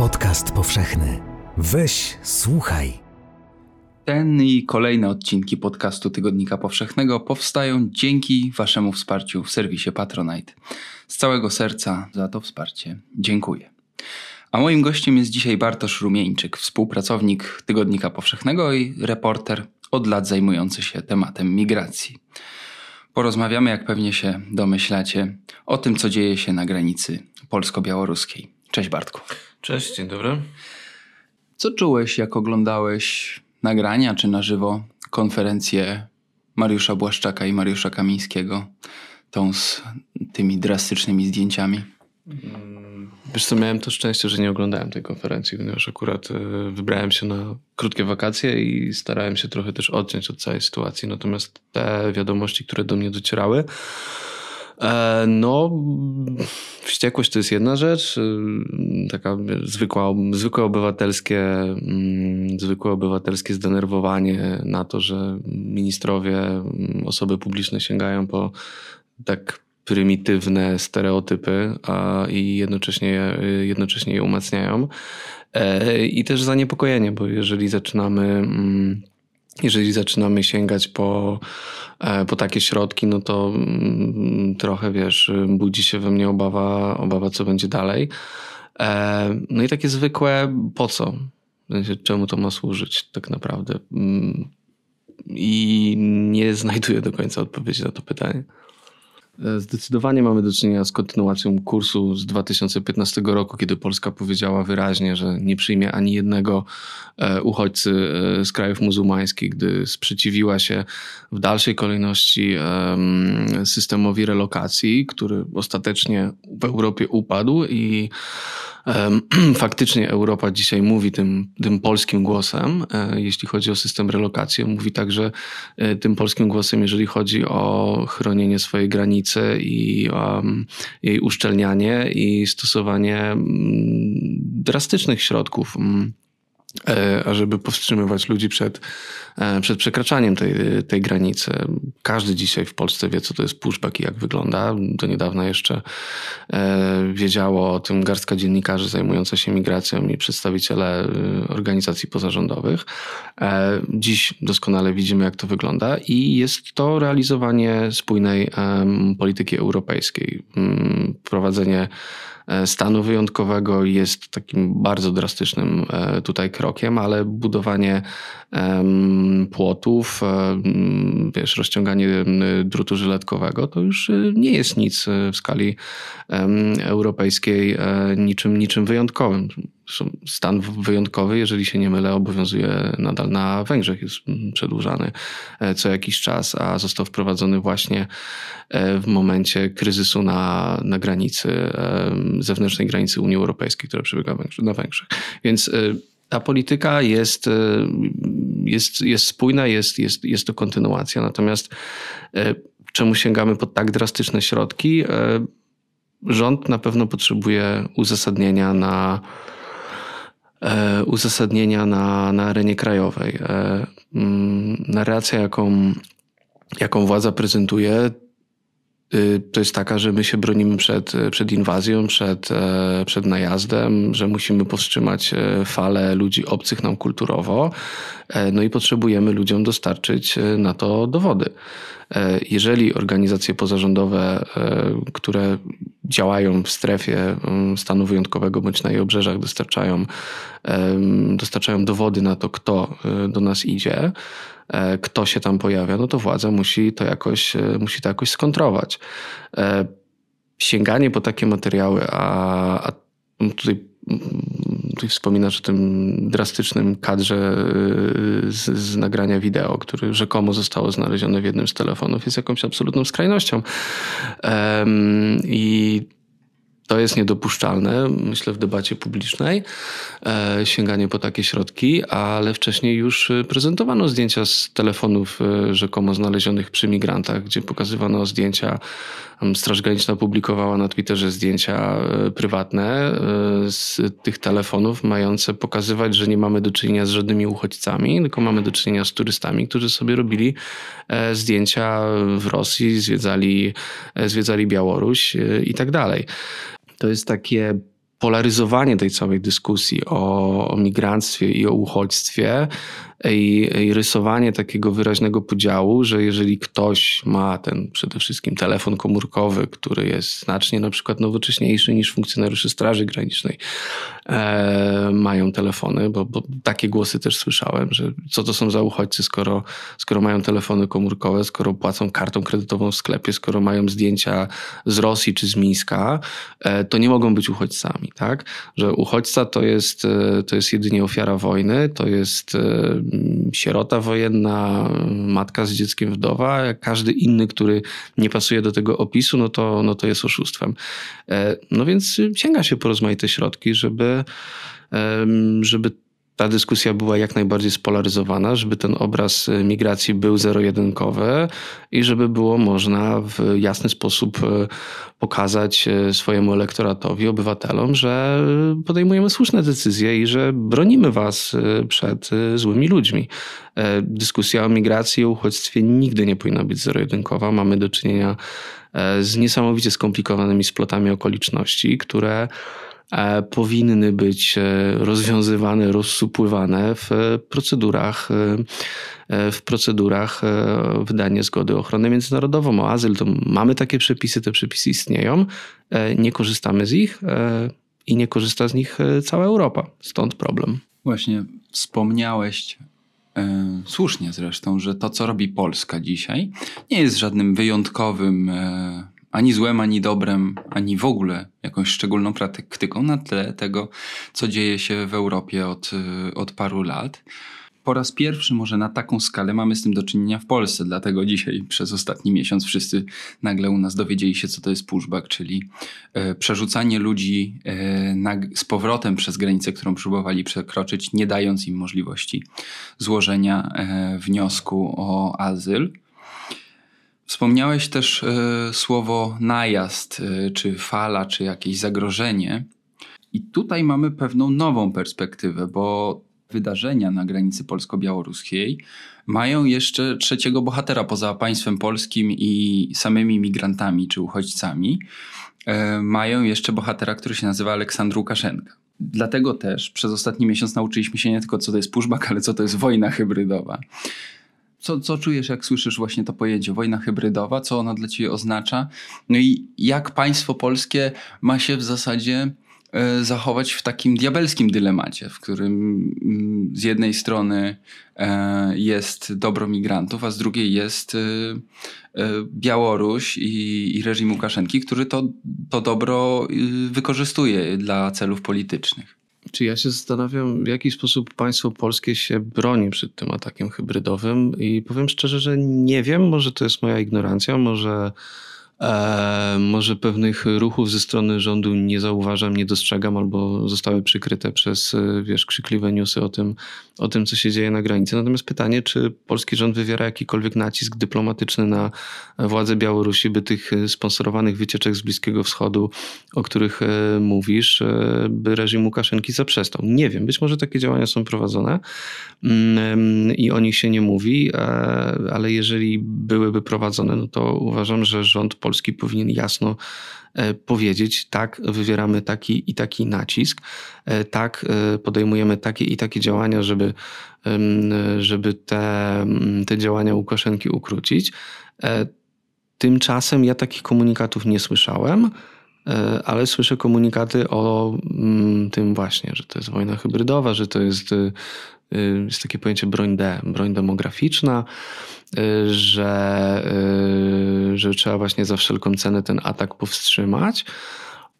Podcast powszechny. Weź, słuchaj. Ten i kolejne odcinki podcastu Tygodnika Powszechnego powstają dzięki Waszemu wsparciu w serwisie Patronite. Z całego serca za to wsparcie dziękuję. A moim gościem jest dzisiaj Bartosz Rumieńczyk, współpracownik Tygodnika Powszechnego i reporter od lat zajmujący się tematem migracji. Porozmawiamy, jak pewnie się domyślacie, o tym, co dzieje się na granicy polsko-białoruskiej. Cześć Bartku. Cześć, dzień dobry. Co czułeś, jak oglądałeś nagrania czy na żywo konferencję Mariusza Błaszczaka i Mariusza Kamińskiego, tą z tymi drastycznymi zdjęciami? Wiesz co, miałem to szczęście, że nie oglądałem tej konferencji, ponieważ akurat e, wybrałem się na krótkie wakacje i starałem się trochę też odciąć od całej sytuacji. Natomiast te wiadomości, które do mnie docierały, no, wściekłość to jest jedna rzecz, e, taka zwykła, zwykłe obywatelskie, mm, zwykłe obywatelskie zdenerwowanie na to, że ministrowie, mm, osoby publiczne sięgają po tak prymitywne stereotypy a, i jednocześnie, jednocześnie je umacniają. E, I też zaniepokojenie, bo jeżeli zaczynamy. Jeżeli zaczynamy sięgać po, e, po takie środki, no to mm, trochę wiesz, budzi się we mnie obawa, obawa co będzie dalej. E, no i takie zwykłe, po co? Czemu to ma służyć tak naprawdę? Mm, I nie znajduję do końca odpowiedzi na to pytanie. Zdecydowanie mamy do czynienia z kontynuacją kursu z 2015 roku, kiedy Polska powiedziała wyraźnie, że nie przyjmie ani jednego e, uchodźcy e, z krajów muzułmańskich, gdy sprzeciwiła się w dalszej kolejności systemowi relokacji, który ostatecznie w Europie upadł i Faktycznie Europa dzisiaj mówi tym, tym polskim głosem, e, jeśli chodzi o system relokacji. Mówi także e, tym polskim głosem, jeżeli chodzi o chronienie swojej granicy i um, jej uszczelnianie i stosowanie mm, drastycznych środków mm, ażeby powstrzymywać ludzi przed, e, przed przekraczaniem tej, tej granicy. Każdy dzisiaj w Polsce wie, co to jest pushback i jak wygląda. Do niedawna jeszcze e, wiedziało o tym garstka dziennikarzy zajmująca się migracją i przedstawiciele organizacji pozarządowych. Dziś doskonale widzimy, jak to wygląda i jest to realizowanie spójnej polityki europejskiej. Mm, prowadzenie E, stanu wyjątkowego jest takim bardzo drastycznym e, tutaj krokiem, ale budowanie płotów, e, wiesz, rozciąganie drutu żyletkowego to już nie jest nic w skali europejskiej niczym, niczym wyjątkowym stan wyjątkowy, jeżeli się nie mylę, obowiązuje nadal na Węgrzech, jest przedłużany e, co jakiś czas, a został wprowadzony właśnie e, w momencie kryzysu na, na granicy, e, zewnętrznej granicy Unii Europejskiej, która przebiega na Węgrzech. Więc ta polityka jest, jest, jest spójna, jest, jest, jest to kontynuacja. Natomiast czemu sięgamy po tak drastyczne środki? Rząd na pewno potrzebuje uzasadnienia na uzasadnienia na, na arenie krajowej. E, mm, narracja, jaką, jaką władza prezentuje, to jest taka, że my się bronimy przed, przed inwazją, przed, e, przed najazdem, że musimy powstrzymać falę ludzi obcych nam kulturowo, no i potrzebujemy ludziom dostarczyć na to dowody. Jeżeli organizacje pozarządowe, które działają w strefie stanu wyjątkowego bądź na jej obrzeżach, dostarczają dostarczają dowody na to, kto e, do nas idzie, e, kto się tam pojawia, no to władza musi to jakoś, e, musi to jakoś skontrować. Sięganie po takie materiały, a, a tutaj ty wspominasz o tym drastycznym kadrze z, z, nagrania wideo, który rzekomo zostało znalezione w jednym z telefonów, jest jakąś absolutną skrajnością. I to jest niedopuszczalne, myślę, w debacie publicznej, e, sięganie po takie środki, ale wcześniej już e, prezentowano zdjęcia z telefonów e, rzekomo znalezionych przy migrantach, gdzie pokazywano zdjęcia Straż Graniczna publikowała na Twitterze zdjęcia prywatne z tych telefonów, mające pokazywać, że nie mamy do czynienia z żadnymi uchodźcami, tylko mamy do czynienia z turystami, którzy sobie robili zdjęcia w Rosji, zwiedzali, zwiedzali Białoruś i tak dalej. To jest takie polaryzowanie tej całej dyskusji o, o i o uchodźstwie i, i, rysowanie takiego wyraźnego podziału, że jeżeli ktoś ma ten przede wszystkim telefon komórkowy, który jest znacznie na przykład nowocześniejszy niż funkcjonariusze Straży Granicznej, e, mają telefony, bo, bo, takie głosy też słyszałem, że co to są za uchodźcy, skoro, skoro mają telefony komórkowe, skoro płacą kartą kredytową w sklepie, skoro mają zdjęcia z Rosji czy z Mińska, e, to nie mogą być uchodźcami, tak? Że uchodźca to jest, e, to jest jedynie ofiara wojny, to jest e, sierota wojenna, matka z dzieckiem wdowa, każdy inny, który nie pasuje do tego opisu, no to, no to jest oszustwem. E, no więc sięga się po rozmaite środki, żeby, żeby ta dyskusja była jak najbardziej spolaryzowana, żeby ten obraz y, migracji był zero-jedynkowy i żeby było można w jasny sposób y, pokazać y, swojemu elektoratowi, obywatelom, że podejmujemy słuszne decyzje i że bronimy was przed złymi ludźmi. E, dyskusja o migracji i uchodźstwie nigdy nie powinna być zero-jedynkowa. Mamy do czynienia e, z niesamowicie skomplikowanymi splotami okoliczności, które E, powinny być e, rozwiązywane, rozsupływane w procedurach, e, w procedurach wydania zgody o ochronę międzynarodową, o azyl. To mamy takie przepisy, te przepisy istnieją, nie korzystamy z nich i nie korzysta z nich cała Europa. Stąd problem. Właśnie wspomniałeś słusznie zresztą, że to, co robi Polska dzisiaj, nie jest żadnym wyjątkowym ani złem, ani dobrem, ani w ogóle jakąś szczególną praktyką na tle tego, co dzieje się w Europie od, y, od paru lat. Po raz pierwszy może na taką skalę mamy z tym do czynienia w Polsce, dlatego dzisiaj przez ostatni miesiąc wszyscy nagle u nas dowiedzieli się, co to jest pushback, czyli e, przerzucanie ludzi e, na, z powrotem przez granicę, którą próbowali przekroczyć, nie dając im możliwości złożenia e, wniosku o azyl. Wspomniałeś też y, słowo najazd, y, czy fala, czy jakieś zagrożenie. I tutaj mamy pewną nową perspektywę, bo wydarzenia na granicy polsko-białoruskiej mają jeszcze trzeciego bohatera poza państwem polskim i samymi migrantami czy uchodźcami. Y, mają jeszcze bohatera, który się nazywa Aleksandr Łukaszenka. Dlatego też przez ostatni miesiąc nauczyliśmy się nie tylko, co to jest pushback, ale co to jest wojna hybrydowa co, co czujesz, jak słyszysz właśnie to pojęcie wojna hybrydowa, co ona dla ciebie oznacza? No i jak państwo polskie ma się w zasadzie e, zachować w takim diabelskim dylemacie, w którym mm, z jednej strony e, jest dobro migrantów, a z drugiej jest e, Białoruś i, i reżim Łukaszenki, który to, to dobro wykorzystuje dla celów politycznych. Czy ja się zastanawiam, w jaki sposób państwo polskie się broni przed tym atakiem hybrydowym? I powiem szczerze, że nie wiem, może to jest moja ignorancja, może E, może pewnych ruchów ze strony rządu nie zauważam, nie dostrzegam albo zostały przykryte przez, e, wiesz, krzykliwe newsy o tym, o tym, co się dzieje na granicy. Natomiast pytanie, czy polski rząd wywiera jakikolwiek nacisk dyplomatyczny na władze Białorusi, by tych sponsorowanych wycieczek z Bliskiego Wschodu, o których e, mówisz, by reżim Łukaszenki zaprzestał. Nie wiem, być może takie działania są prowadzone mm, i o nich się nie mówi, ale jeżeli byłyby prowadzone, no to uważam, że rząd polski powinien jasno e, powiedzieć, tak, wywieramy taki i taki nacisk, e, tak, e, podejmujemy takie i takie działania, żeby, żeby te, te działania Łukaszenki ukrócić. Tymczasem ja takich komunikatów nie słyszałem, ale słyszę komunikaty o tym właśnie, że to jest wojna hybrydowa, że to jest, jest takie pojęcie broń D, broń demograficzna, Y, że, y, że trzeba właśnie za wszelką cenę ten atak powstrzymać.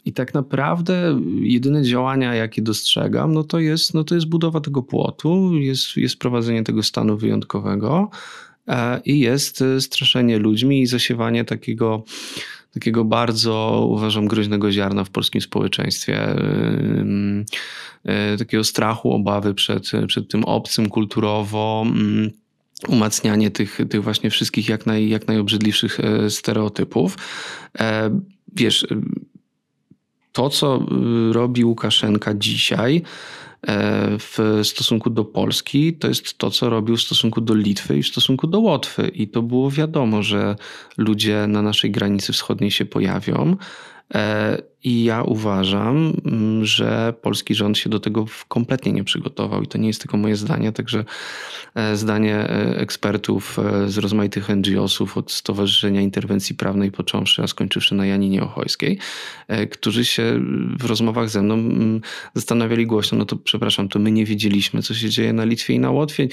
I tak naprawdę jedyne działania, jakie dostrzegam, no to jest, no to jest budowa tego płotu, jest, jest prowadzenie tego stanu wyjątkowego e, i jest straszenie ludźmi i zasiewanie takiego, takiego bardzo, uważam, groźnego ziarna w polskim społeczeństwie. E, takiego strachu, obawy przed, przed tym obcym kulturowo mm, umacnianie tych, tych właśnie wszystkich jak, naj, jak najobrzydliwszych stereotypów. Wiesz, to, co y, robi Łukaszenka dzisiaj e, w stosunku do Polski, to jest to, co robił w stosunku do Litwy i w stosunku do Łotwy. I to było wiadomo, że ludzie na naszej granicy wschodniej się pojawią. E, I ja uważam, mm, że polski rząd się do tego kompletnie nie przygotował. I to nie jest tylko moje zdanie, także e, zdanie e, ekspertów z rozmaitych NGO-sów, od Stowarzyszenia Interwencji Prawnej począwszy, a skończywszy na Janinie Ochojskiej, którzy się w rozmowach ze mną mm, zastanawiali głośno, no to przepraszam, to my nie wiedzieliśmy, co się dzieje na Litwie i na Łotwie.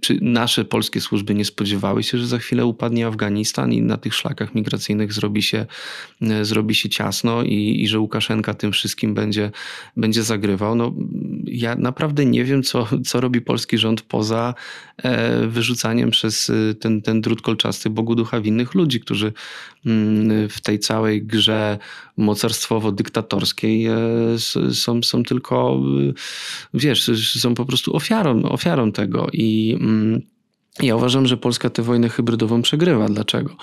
Czy nasze polskie służby nie spodziewały się, że za chwilę upadnie Afganistan i na tych szlakach migracyjnych zrobi się, zrobi się ciasto jasno i, że Łukaszenka tym wszystkim będzie, będzie zagrywał. No, ja naprawdę nie wiem, co, co robi polski rząd poza e, wyrzucaniem przez e, ten, ten drut kolczasty Bogu ducha winnych ludzi, którzy mm, w tej całej grze mocarstwowo-dyktatorskiej e, są, są tylko, wiesz, są po prostu ofiarą, ofiarą tego i mm, ja uważam, że Polska tę wojnę hybrydową przegrywa. Dlaczego?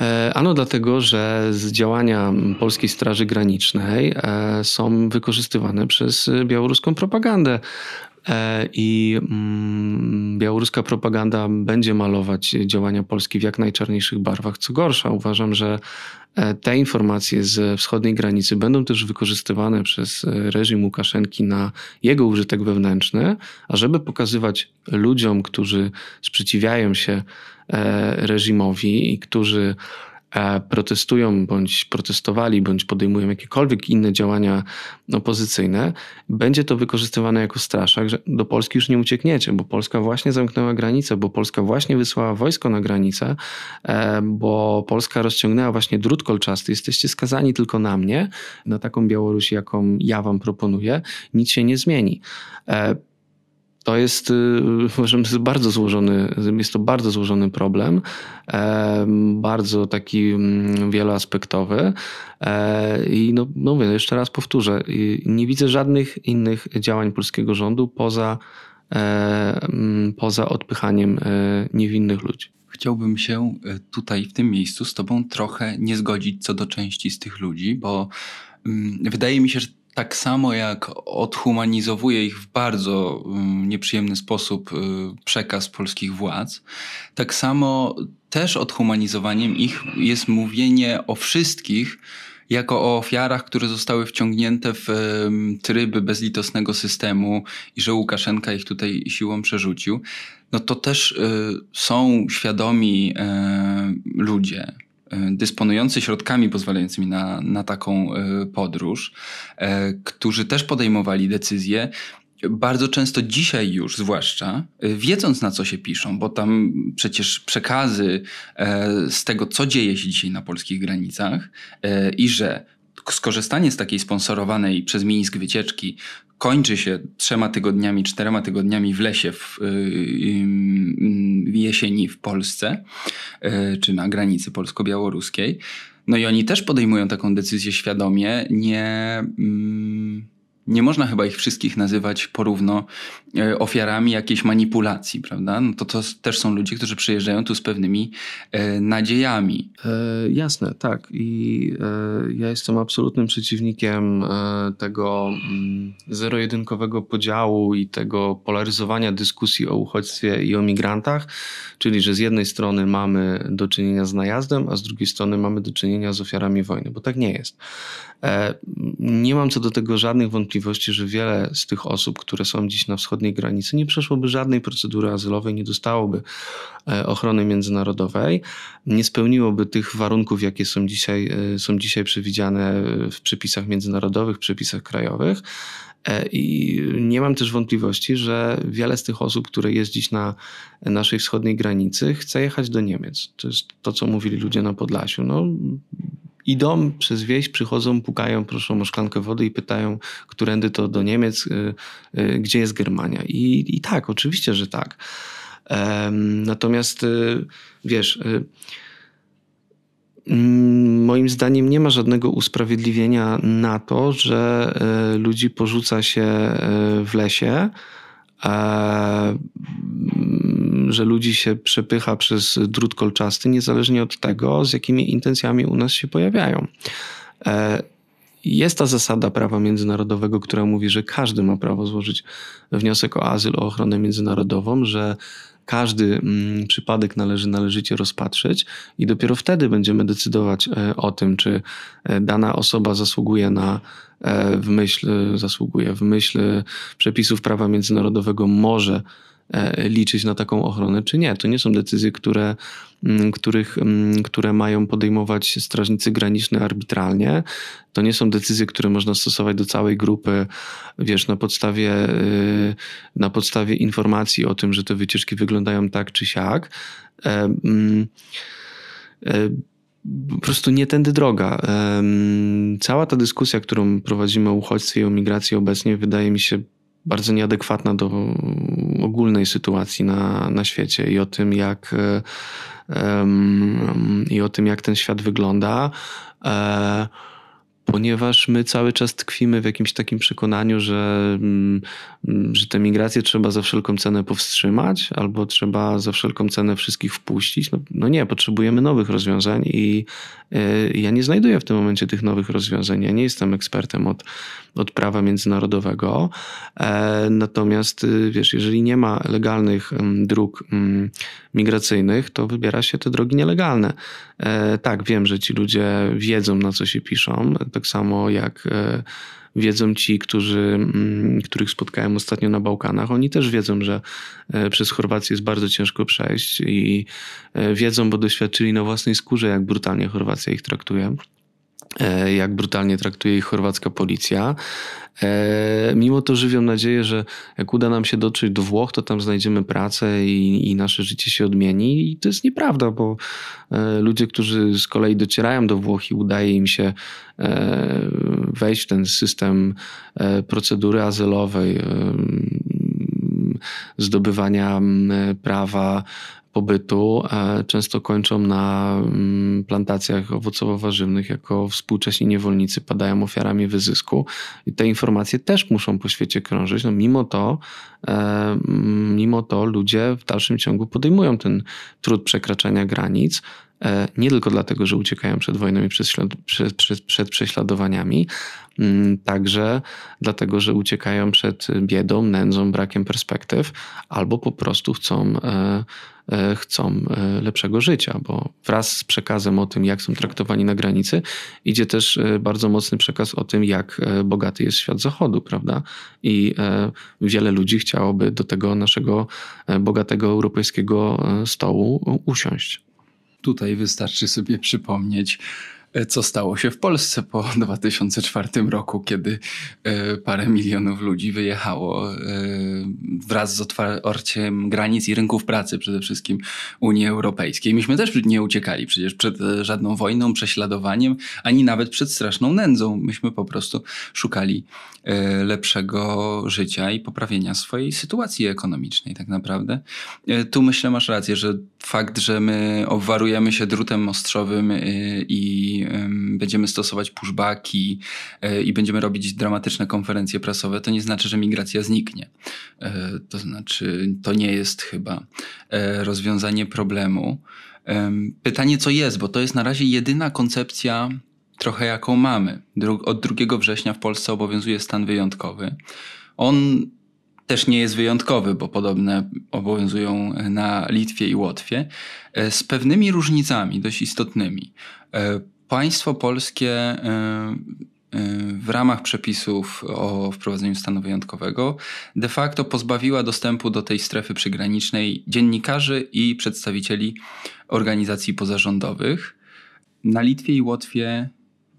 E, ano dlatego, że z działania Polskiej Straży Granicznej e, są wykorzystywane przez białoruską propagandę. E, I mm, białoruska propaganda będzie malować działania Polski w jak najczarniejszych barwach. Co gorsza, uważam, że te informacje z wschodniej granicy będą też wykorzystywane przez reżim Łukaszenki na jego użytek wewnętrzny, a żeby pokazywać ludziom, którzy sprzeciwiają się E, reżimowi i którzy e, protestują, bądź protestowali, bądź podejmują jakiekolwiek inne działania opozycyjne, będzie to wykorzystywane jako straszak, że do Polski już nie uciekniecie, bo Polska właśnie zamknęła granicę, bo Polska właśnie wysłała wojsko na granicę, e, bo Polska rozciągnęła właśnie drut kolczasty. Jesteście skazani tylko na mnie, na taką Białoruś, jaką ja wam proponuję. Nic się nie zmieni. To jest, y, uważam, jest bardzo złożony, jest to bardzo złożony problem, e, bardzo taki mm, wieloaspektowy. E, I no, no mówię, jeszcze raz powtórzę, nie widzę żadnych innych działań polskiego rządu poza, e, mm, poza odpychaniem niewinnych ludzi. Chciałbym się tutaj, w tym miejscu, z Tobą trochę nie zgodzić co do części z tych ludzi, bo mm, wydaje mi się, że tak samo jak odhumanizowuje ich w bardzo mm, nieprzyjemny sposób y, przekaz polskich władz, tak samo też odhumanizowaniem ich jest mówienie o wszystkich jako o ofiarach, które zostały wciągnięte w tryby bezlitosnego systemu i że Łukaszenka ich tutaj siłą przerzucił, no to też y, są świadomi e, ludzie, dysponujący środkami pozwalającymi na, na taką e, podróż, e, którzy też podejmowali decyzje, bardzo często dzisiaj już zwłaszcza, wiedząc na co się piszą, bo tam przecież przekazy z tego, co dzieje się dzisiaj na polskich granicach i że skorzystanie z takiej sponsorowanej przez Mińsk wycieczki kończy się trzema tygodniami, czterema tygodniami w lesie w, w jesieni w Polsce, y, czy na granicy polsko-białoruskiej. No i oni też podejmują taką decyzję świadomie, nie nie można chyba ich wszystkich nazywać porówno e, ofiarami jakiejś manipulacji, prawda? No to, to też są ludzie, którzy przyjeżdżają tu z pewnymi e, nadziejami. E, jasne, tak. I e, ja jestem absolutnym przeciwnikiem e, tego mm, zero-jedynkowego podziału i tego polaryzowania dyskusji o uchodźstwie i o migrantach, czyli że z jednej strony mamy do czynienia z najazdem, a z drugiej strony mamy do czynienia z ofiarami wojny, bo tak nie jest. E, nie mam co do tego żadnych wątpliwości, że wiele z tych osób, które są dziś na wschodniej granicy, nie przeszłoby żadnej procedury azylowej, nie dostałoby e, ochrony międzynarodowej, nie spełniłoby tych warunków, jakie są dzisiaj, e, są dzisiaj przewidziane w przepisach międzynarodowych, przepisach krajowych. I nie mam też wątpliwości, że wiele z tych osób, które jest dziś na naszej wschodniej granicy, chce jechać do Niemiec. To jest to, co mówili ludzie na Podlasiu. No, idą przez wieś, przychodzą, pukają, proszą o szklankę wody i pytają, którędy to do Niemiec, y, y, gdzie jest Germania. I, i tak, oczywiście, że tak. Natomiast y, wiesz, mm, moim zdaniem nie ma żadnego usprawiedliwienia na to, że ludzi porzuca się w lesie że ludzi się przepycha przez drut kolczasty, niezależnie od tego, z jakimi intencjami u nas się pojawiają. E, jest ta zasada prawa międzynarodowego, która mówi, że każdy ma prawo złożyć wniosek o azyl, o ochronę międzynarodową, że każdy mm, przypadek należy należycie rozpatrzeć i dopiero wtedy będziemy decydować e, o tym, czy e, dana osoba zasługuje na w myśl, zasługuje w myśl przepisów prawa międzynarodowego może liczyć na taką ochronę, czy nie. To nie są decyzje, które, mm, których, mm, które mają podejmować strażnicy graniczni arbitralnie. To nie są decyzje, które można stosować do całej grupy, wiesz, na podstawie, y, na podstawie informacji o tym, że te wycieczki wyglądają tak czy siak. E, mm, e, po prostu nie tędy droga. Cała ta dyskusja, którą prowadzimy o uchodźstwie i o migracji obecnie, wydaje mi się bardzo nieadekwatna do ogólnej sytuacji na, na świecie i o tym, jak um, i o tym, jak ten świat wygląda. E, ponieważ my cały czas tkwimy w jakimś takim przekonaniu, że, mm, że tę migrację trzeba za wszelką cenę powstrzymać, albo trzeba za wszelką cenę wszystkich wpuścić. No, no nie, potrzebujemy nowych rozwiązań i y, ja nie znajduję w tym momencie tych nowych rozwiązań. Ja nie jestem ekspertem od, od prawa międzynarodowego. E, natomiast y, wiesz, jeżeli nie ma legalnych dróg migracyjnych, to wybiera się te drogi nielegalne. E, tak, wiem, że ci ludzie wiedzą, na co się piszą tak samo jak e, wiedzą ci, którzy, mm, których spotkałem ostatnio na Bałkanach. Oni też wiedzą, że e, przez Chorwację jest bardzo ciężko przejść i e, wiedzą, bo doświadczyli na własnej skórze, jak brutalnie Chorwacja ich traktuje jak brutalnie traktuje ich chorwacka policja. E, mimo to żywią nadzieję, że jak uda nam się dotrzeć do Włoch, to tam znajdziemy pracę i, i nasze życie się odmieni. I to jest nieprawda, bo e, ludzie, którzy z kolei docierają do Włoch i udaje im się e, wejść w ten system procedury azylowej, zdobywania prawa pobytu często kończą na mm, plantacjach owocowo-warzywnych jako współcześni niewolnicy, padają ofiarami wyzysku. I te informacje też muszą po świecie krążyć. No mimo to, e, mimo to ludzie w dalszym ciągu podejmują ten trud przekraczania granic. E, nie tylko dlatego, że uciekają przed wojną i przed, prześladowaniami, mm, także dlatego, że uciekają przed biedą, nędzą, brakiem perspektyw, albo po prostu chcą e, E, chcą lepszego życia, bo wraz z przekazem o tym, jak są traktowani na granicy, idzie też bardzo mocny przekaz o tym, jak bogaty jest świat zachodu, prawda? I wiele ludzi chciałoby do tego naszego bogatego europejskiego stołu usiąść. Tutaj wystarczy sobie przypomnieć co stało się w Polsce po 2004 roku, kiedy e, parę milionów ludzi wyjechało e, wraz z otwarciem granic i rynków pracy, przede wszystkim Unii Europejskiej. Myśmy też nie uciekali przecież przed żadną wojną, prześladowaniem, ani nawet przed straszną nędzą. Myśmy po prostu szukali e, lepszego życia i poprawienia swojej sytuacji ekonomicznej, tak naprawdę. Tu myślę, masz rację, że fakt, że my obwarujemy się drutem ostrzowym i będziemy stosować pushbacki e, i będziemy robić dramatyczne konferencje prasowe, to nie znaczy, że migracja zniknie. E, to znaczy, to nie jest chyba rozwiązanie problemu. Pytanie, co jest, bo to jest na razie jedyna koncepcja, trochę jaką mamy. Od 2 września w Polsce obowiązuje stan wyjątkowy. On też nie jest wyjątkowy, bo podobne obowiązują na Litwie i Łotwie, z pewnymi różnicami dość istotnymi państwo polskie e, e, w ramach przepisów o wprowadzeniu stanu wyjątkowego de facto pozbawiła dostępu do tej strefy przygranicznej dziennikarzy i przedstawicieli organizacji pozarządowych. Na Litwie i Łotwie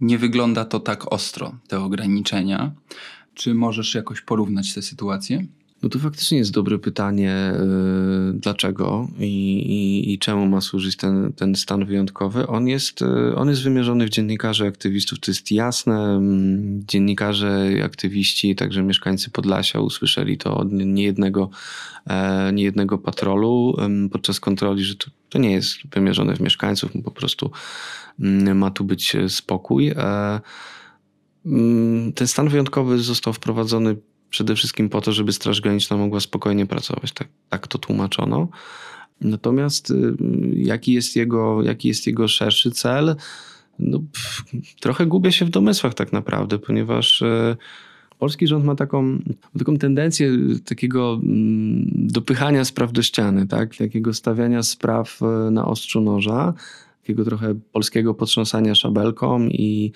nie wygląda to tak ostro, te ograniczenia. Czy możesz jakoś porównać tę sytuację? No to faktycznie jest dobre pytanie, yy, dlaczego i, i, i, czemu ma służyć ten, ten stan wyjątkowy. On jest, yy, on jest wymierzony w dziennikarzy aktywistów, to jest jasne. Yy, dziennikarze, aktywiści, także mieszkańcy Podlasia usłyszeli to od niejednego, yy, niejednego patrolu podczas kontroli, że to, to, nie jest wymierzone w mieszkańców, po prostu yy, ma tu być spokój. Yy, ten stan wyjątkowy został wprowadzony przede wszystkim po to, żeby Straż Graniczna mogła spokojnie pracować. Tak, tak to tłumaczono. Natomiast y, jaki jest jego, jaki jest jego szerszy cel? No, pff, trochę gubię się w domysłach tak naprawdę, ponieważ y, polski rząd ma taką, taką tendencję takiego mm, dopychania spraw do ściany, tak? takiego stawiania spraw y, na ostrzu noża, takiego trochę polskiego potrząsania szabelką i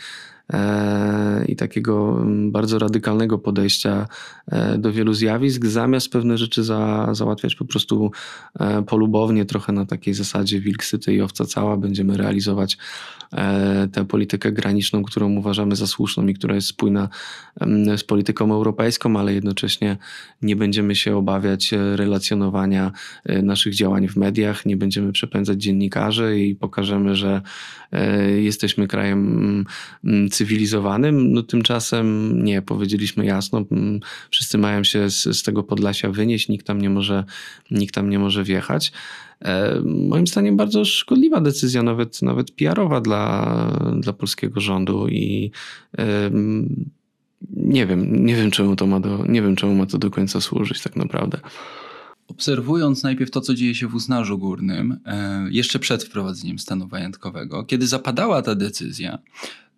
i takiego mm, bardzo radykalnego podejścia e, do wielu zjawisk, zamiast pewne rzeczy za, załatwiać po prostu e, polubownie, trochę na takiej zasadzie wilk syty i owca cała, będziemy realizować tę politykę graniczną, którą uważamy za słuszną i która jest spójna mm, z polityką europejską, ale jednocześnie nie będziemy się obawiać relacjonowania naszych działań w mediach, nie będziemy przepędzać dziennikarzy i pokażemy, że jesteśmy krajem mm, cywilizowanym, no tymczasem nie, powiedzieliśmy jasno, mm, wszyscy mają się z, z tego Podlasia wynieść, nikt tam nie może, nikt tam nie może wjechać. E, moim zdaniem bardzo szkodliwa decyzja, nawet, nawet PR-owa dla, dla polskiego rządu i e, nie wiem, nie wiem czemu to ma do, nie wiem czemu ma to do końca służyć tak naprawdę. Obserwując najpierw to, co dzieje się w Uznarzu Górnym, e, jeszcze przed wprowadzeniem stanu wyjątkowego, kiedy zapadała ta decyzja,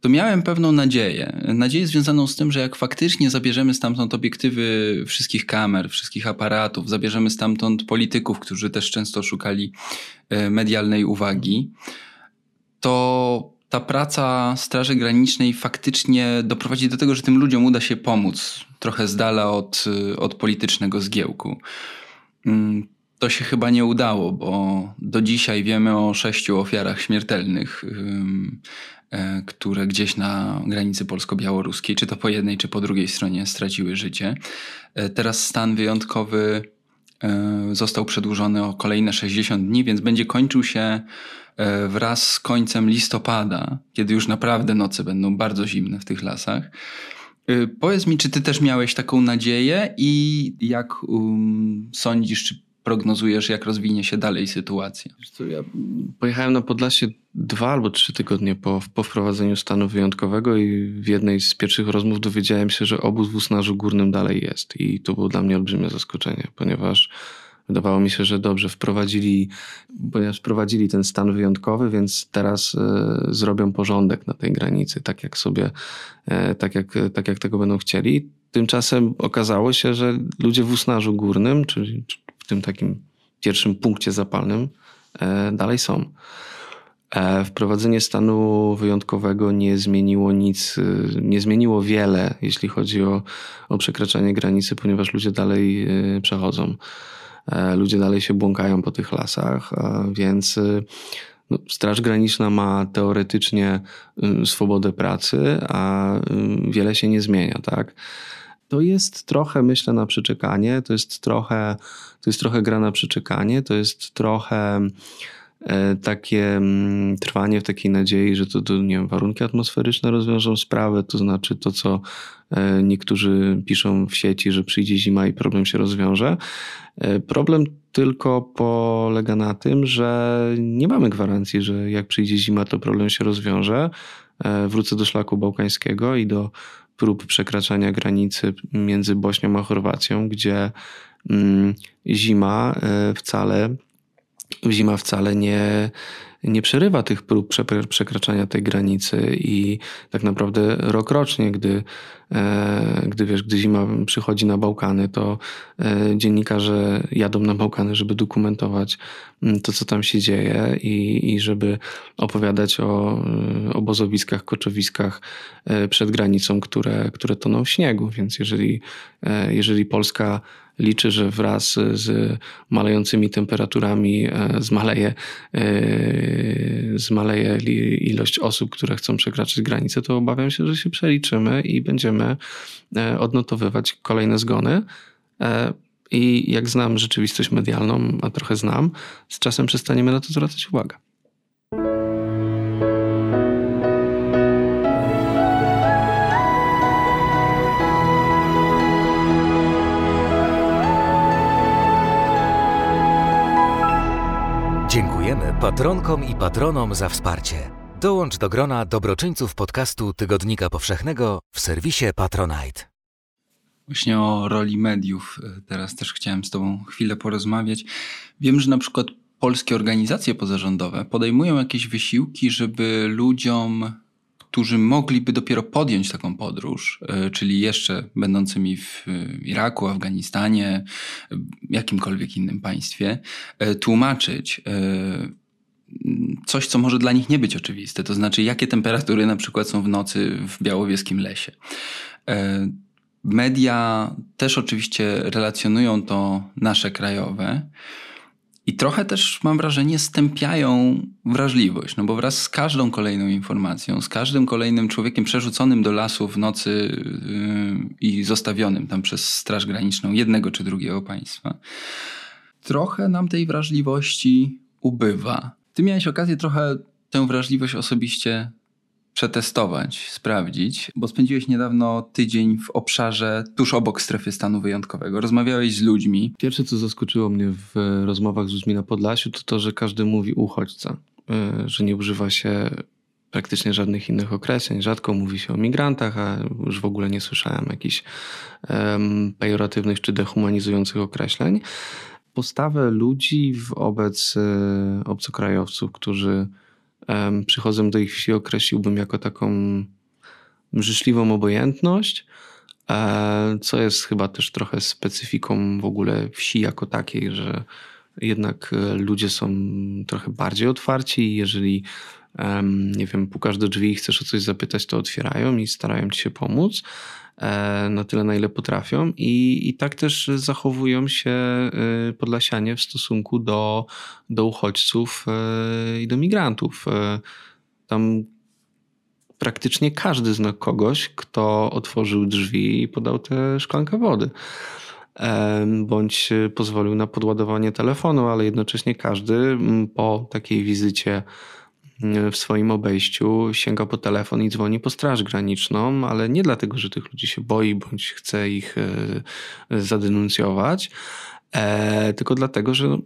to miałem pewną nadzieję. Nadzieję związaną z tym, że jak faktycznie zabierzemy stamtąd obiektywy wszystkich kamer, wszystkich aparatów, zabierzemy stamtąd polityków, którzy też często szukali e, medialnej uwagi, to ta praca Straży Granicznej faktycznie doprowadzi do tego, że tym ludziom uda się pomóc trochę z dala od, od politycznego zgiełku. Mm, to się chyba nie udało, bo do dzisiaj wiemy o sześciu ofiarach śmiertelnych E, które gdzieś na granicy polsko-białoruskiej, czy to po jednej, czy po drugiej stronie straciły życie. E, teraz stan wyjątkowy e, został przedłużony o kolejne 60 dni, więc będzie kończył się wraz z końcem listopada, kiedy już naprawdę noce będą bardzo zimne w tych lasach. Powiedz mi, czy ty też miałeś taką nadzieję i jak um, sądzisz, czy prognozujesz, jak rozwinie się dalej sytuacja? Ja pojechałem na Podlasie dwa albo trzy tygodnie po, po wprowadzeniu stanu wyjątkowego i w jednej z pierwszych rozmów dowiedziałem się, że obóz w Usnarzu Górnym dalej jest. I to było dla mnie olbrzymie zaskoczenie, ponieważ wydawało mi się, że dobrze wprowadzili, ponieważ wprowadzili ten stan wyjątkowy, więc teraz e, zrobią porządek na tej granicy, tak jak sobie, e, tak jak, tak jak tego będą chcieli. Tymczasem okazało się, że ludzie w Usnarzu Górnym, czyli w tym takim pierwszym punkcie zapalnym e, dalej są. E, wprowadzenie stanu wyjątkowego nie zmieniło nic, e, nie zmieniło wiele, jeśli chodzi o, o przekraczanie granicy, ponieważ ludzie dalej przechodzą. Ludzie dalej się błąkają po tych lasach, więc no, Straż Graniczna ma teoretycznie swobodę pracy, a wiele się nie zmienia, tak? To jest trochę, myślę, na przyczekanie, to jest trochę, to jest trochę gra na przyczekanie, to jest trochę e, takie mm, trwanie w takiej nadziei, że to, to nie wiem, warunki atmosferyczne rozwiążą sprawę, to znaczy to, co e, niektórzy piszą w sieci, że przyjdzie zima i problem się rozwiąże. E, problem tylko polega na tym, że nie mamy gwarancji, że jak przyjdzie zima, to problem się rozwiąże. Wrócę do szlaku bałkańskiego i do prób przekraczania granicy między Bośnią a Chorwacją, gdzie mm, zima e, wcale, zima wcale nie, nie przerywa tych prób przekraczania tej granicy i tak naprawdę rok rocznie, gdy, e, gdy wiesz, gdy zima przychodzi na Bałkany, to e, dziennikarze jadą na Bałkany, żeby dokumentować mm, to, co tam się dzieje i, i żeby opowiadać o e, obozowiskach, koczowiskach przed granicą, które, które toną w śniegu. Więc jeżeli, jeżeli Polska liczy, że wraz z malejącymi temperaturami zmaleje zmaleje ilość osób, które chcą przekraczać granicę, to obawiam się, że się przeliczymy i będziemy e, odnotowywać kolejne zgony. E, I jak znam rzeczywistość medialną, a trochę znam, z czasem przestaniemy na to zwracać uwagę. Patronkom i patronom za wsparcie. Dołącz do grona dobroczyńców podcastu Tygodnika Powszechnego w serwisie Patronite. Właśnie o roli mediów e, teraz też chciałem z Tobą chwilę porozmawiać. Wiem, że na przykład polskie organizacje pozarządowe podejmują jakieś wysiłki, żeby ludziom, którzy mogliby dopiero podjąć taką podróż, e, czyli jeszcze będącymi w e, Iraku, Afganistanie, jakimkolwiek innym państwie, tłumaczyć coś, co może dla nich nie być oczywiste, to znaczy jakie temperatury na przykład są w nocy w białowieskim lesie. Media też oczywiście relacjonują to nasze krajowe i trochę też mam wrażenie stępiają wrażliwość, no bo wraz z każdą kolejną informacją, z każdym kolejnym człowiekiem przerzuconym do lasu w nocy yy, i zostawionym tam przez Straż Graniczną jednego czy drugiego państwa, trochę nam tej wrażliwości ubywa. Ty miałeś okazję trochę tę wrażliwość osobiście przetestować, sprawdzić, bo spędziłeś niedawno tydzień w obszarze tuż obok strefy stanu wyjątkowego. Rozmawiałeś z ludźmi. Pierwsze, co zaskoczyło mnie w rozmowach z ludźmi na Podlasiu, to to, że każdy mówi uchodźca, y, że nie używa się praktycznie żadnych innych określeń. Rzadko mówi się o migrantach, a już w ogóle nie słyszałem jakichś um, pejoratywnych czy dehumanizujących określeń. Postawę ludzi wobec y, obcokrajowców, którzy przychodzę do ich wsi, określiłbym jako taką życzliwą obojętność, e, co jest chyba też trochę specyfiką w ogóle wsi jako takiej, że jednak e, ludzie są trochę bardziej otwarci i jeżeli nie wiem, pukasz do drzwi i chcesz o coś zapytać, to otwierają i starają ci się pomóc. E, na tyle, na ile potrafią, i, i tak też zachowują się e, Podlasianie w stosunku do, do uchodźców e, i do migrantów. Tam praktycznie każdy zna kogoś, kto otworzył drzwi i podał tę szklankę wody. Bądź pozwolił na podładowanie telefonu, ale jednocześnie każdy po takiej wizycie w swoim obejściu sięga po telefon i dzwoni po Straż Graniczną, ale nie dlatego, że tych ludzi się boi bądź chce ich e, zadenuncjować, e, tylko dlatego, że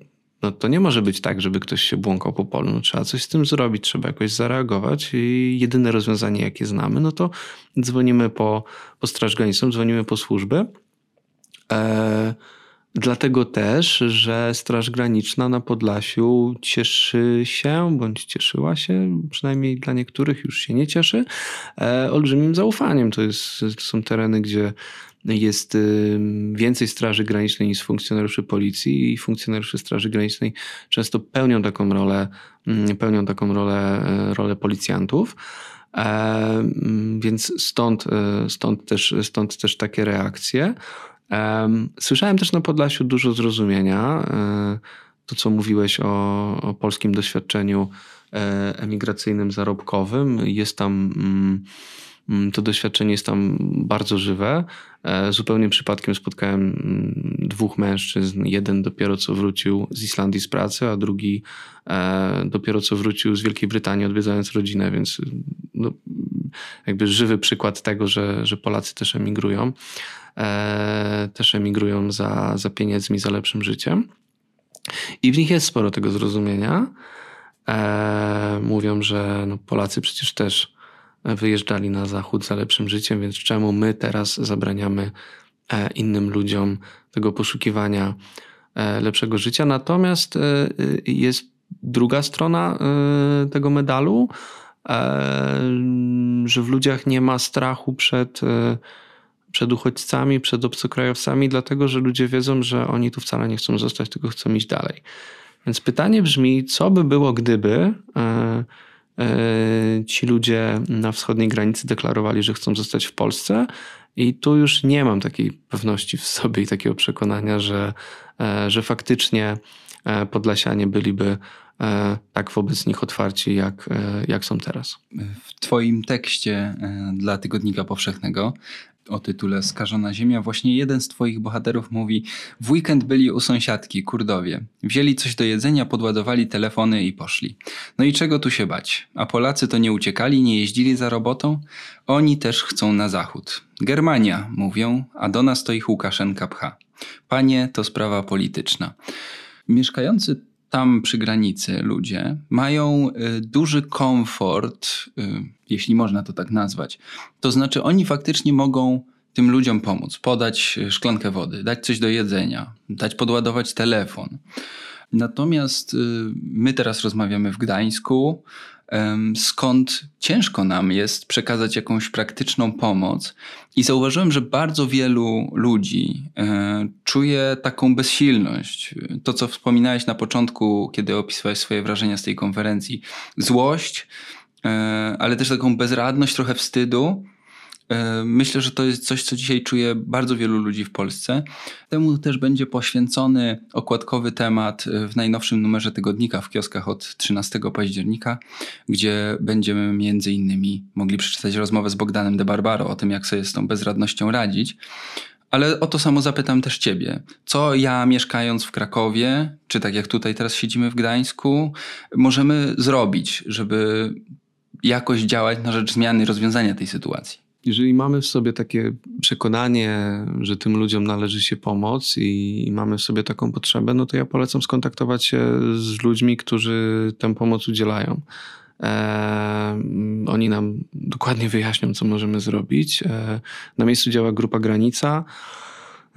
no to nie może być tak, żeby ktoś się błąkał po polu. No, trzeba coś z tym zrobić, trzeba jakoś zareagować i jedyne rozwiązanie, jakie znamy, no to dzwonimy po, po Straż Graniczną, dzwonimy po służby. E, Dlatego też, że Straż Graniczna na Podlasiu cieszy się, bądź cieszyła się, przynajmniej dla niektórych już się nie cieszy, e, olbrzymim zaufaniem. To, jest, to są tereny, gdzie jest więcej Straży Granicznej niż funkcjonariuszy policji i funkcjonariusze Straży Granicznej często pełnią taką rolę, mm, pełnią taką rolę, e, rolę policjantów. E, mm, więc stąd, stąd, też, stąd też takie reakcje. Słyszałem też na Podlasiu dużo zrozumienia. E, to, co mówiłeś o, o polskim doświadczeniu e, emigracyjnym, zarobkowym, jest tam. Mm, mm, to doświadczenie jest tam bardzo żywe. E, zupełnie przypadkiem spotkałem mm, dwóch mężczyzn. Jeden dopiero co wrócił z Islandii z pracy, a drugi dopiero co wrócił z Wielkiej Brytanii, odwiedzając rodzinę, więc no, jakby żywy przykład tego, że, że Polacy też emigrują. E, też emigrują za, za pieniędzmi, za lepszym życiem. I w nich jest sporo tego zrozumienia. E, mówią, że no Polacy przecież też wyjeżdżali na zachód za lepszym życiem, więc czemu my teraz zabraniamy e, innym ludziom tego poszukiwania lepszego życia? Natomiast jest druga strona tego medalu, że w ludziach nie ma strachu przed przed uchodźcami, przed obcokrajowcami, dlatego że ludzie wiedzą, że oni tu wcale nie chcą zostać, tylko chcą iść dalej. Więc pytanie brzmi, co by było, gdyby e, e, ci ludzie na wschodniej granicy deklarowali, że chcą zostać w Polsce, i tu już nie mam takiej pewności w sobie i takiego przekonania, że, e, że faktycznie Podlasianie byliby tak wobec nich otwarci, jak, jak są teraz. W Twoim tekście dla Tygodnika Powszechnego o tytule Skażona Ziemia, właśnie jeden z twoich bohaterów mówi w weekend byli u sąsiadki, Kurdowie. Wzięli coś do jedzenia, podładowali telefony i poszli. No i czego tu się bać? A Polacy to nie uciekali, nie jeździli za robotą? Oni też chcą na zachód. Germania, mówią, a do nas to ich Łukaszenka pcha. Panie, to sprawa polityczna. Mieszkający tam przy granicy ludzie mają y, duży komfort, y, jeśli można to tak nazwać. To znaczy, oni faktycznie mogą tym ludziom pomóc, podać y, szklankę wody, dać coś do jedzenia, dać podładować telefon. Natomiast my teraz rozmawiamy w Gdańsku, skąd ciężko nam jest przekazać jakąś praktyczną pomoc. I zauważyłem, że bardzo wielu ludzi e, czuje taką bezsilność. To, co wspominałeś na początku, kiedy opisywałeś swoje wrażenia z tej konferencji, złość, e, ale też taką bezradność, trochę wstydu myślę, że to jest coś, co dzisiaj czuje bardzo wielu ludzi w Polsce. Temu też będzie poświęcony okładkowy temat w najnowszym numerze tygodnika w kioskach od 13 października, gdzie będziemy między innymi mogli przeczytać rozmowę z Bogdanem de Barbaro o tym, jak sobie z tą bezradnością radzić. Ale o to samo zapytam też Ciebie. Co ja, mieszkając w Krakowie, czy tak jak tutaj teraz siedzimy w Gdańsku, możemy zrobić, żeby jakoś działać na rzecz zmiany rozwiązania tej sytuacji? Jeżeli mamy w sobie takie przekonanie, że tym ludziom należy się pomóc i, mamy w sobie taką potrzebę, no to ja polecam skontaktować się z ludźmi, którzy tę pomoc udzielają. E, oni nam dokładnie wyjaśnią, co możemy zrobić. E, na miejscu działa grupa Granica.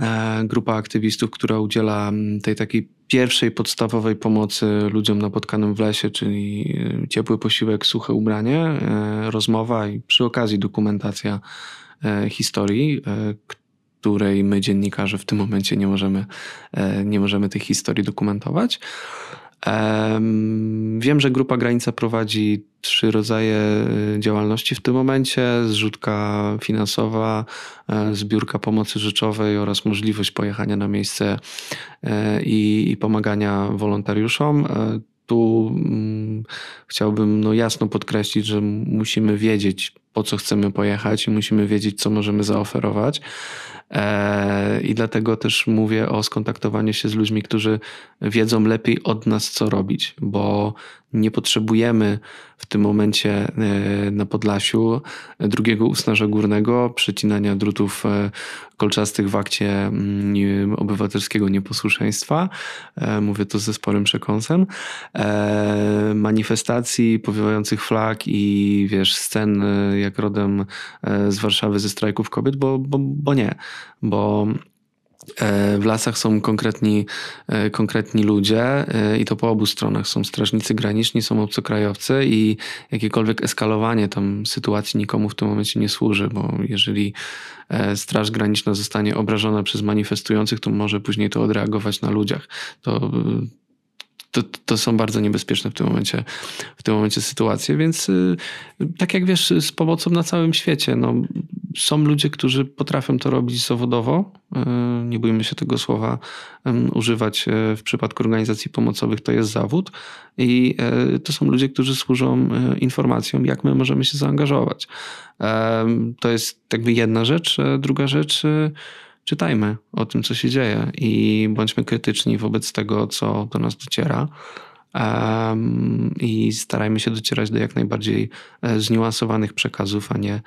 E, grupa aktywistów, która udziela mm, tej takiej pierwszej podstawowej pomocy ludziom napotkanym w lesie, czyli e, ciepły posiłek, suche ubranie, e, rozmowa i przy okazji dokumentacja historii, której my dziennikarze w tym momencie nie możemy, nie możemy tych historii dokumentować. Wiem, że Grupa Granica prowadzi trzy rodzaje y, działalności w tym momencie: zrzutka finansowa, e, zbiórka pomocy rzeczowej oraz możliwość pojechania na miejsce e, i, pomagania wolontariuszom. E, tu mm, chciałbym no, jasno podkreślić, że musimy wiedzieć, po co chcemy pojechać i musimy wiedzieć, co możemy zaoferować. E, I dlatego też mówię o skontaktowaniu się z ludźmi, którzy wiedzą lepiej od nas, co robić, bo nie potrzebujemy w tym momencie e, na Podlasiu drugiego usnaża górnego, przecinania drutów e, kolczastych w akcie mm, obywatelskiego nieposłuszeństwa. Mówię to ze sporym przekąsem. Manifestacji, powiewających flag i wiesz, scen jak rodem z Warszawy ze strajków kobiet, bo, bo, bo nie bo e, w lasach są konkretni, e, konkretni ludzie e, i to po obu stronach. Są strażnicy graniczni, są obcokrajowcy i jakiekolwiek eskalowanie tam sytuacji nikomu w tym momencie nie służy, bo jeżeli Straż Graniczna zostanie obrażona przez manifestujących, to może później to odreagować na ludziach. To, to, to są bardzo niebezpieczne w tym momencie, w tym momencie sytuacje, więc y, tak jak wiesz, z pomocą na całym świecie, no, są ludzie, którzy potrafią to robić zawodowo, y, nie bójmy się tego słowa używać y, w przypadku organizacji pomocowych, to jest zawód i to są ludzie, którzy służą informacjom, jak my możemy się zaangażować. To jest jakby jedna rzecz. Druga rzecz, czytajmy o tym, co się dzieje i bądźmy krytyczni wobec tego, co do nas dociera. I starajmy się docierać do jak najbardziej e, zniuansowanych przekazów, a nie e,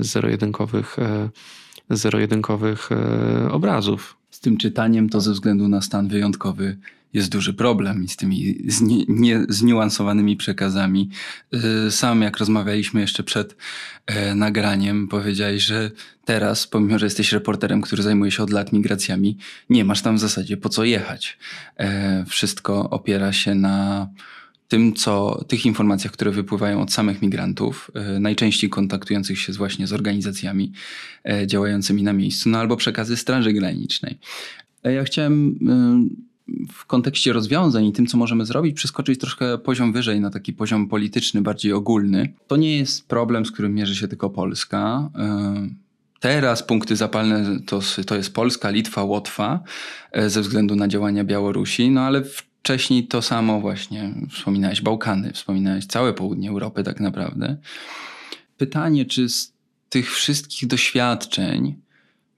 zero-jedynkowych, e, zero-jedynkowych obrazów. Z tym czytaniem to ze względu na stan wyjątkowy jest duży problem z tymi zni nie, zniuansowanymi przekazami. Y, sam, jak rozmawialiśmy jeszcze przed e, nagraniem, powiedziałeś, że teraz, pomimo że jesteś reporterem, który zajmuje się od lat migracjami, nie masz tam w zasadzie po co jechać. E, wszystko opiera się na tym, co, tych informacjach, które wypływają od samych migrantów, e, najczęściej kontaktujących się właśnie z organizacjami działającymi na miejscu, no albo przekazy Straży Granicznej. Ja chciałem w kontekście rozwiązań i tym, co możemy zrobić, przeskoczyć troszkę poziom wyżej na taki poziom polityczny, bardziej ogólny. To nie jest problem, z którym mierzy się tylko Polska. E, teraz punkty zapalne to, to jest Polska, Litwa, Łotwa e, ze względu na działania Białorusi, no ale wcześniej to samo właśnie wspominałeś Bałkany, wspominałeś całe południe Europy tak naprawdę. Pytanie, czy z tych wszystkich doświadczeń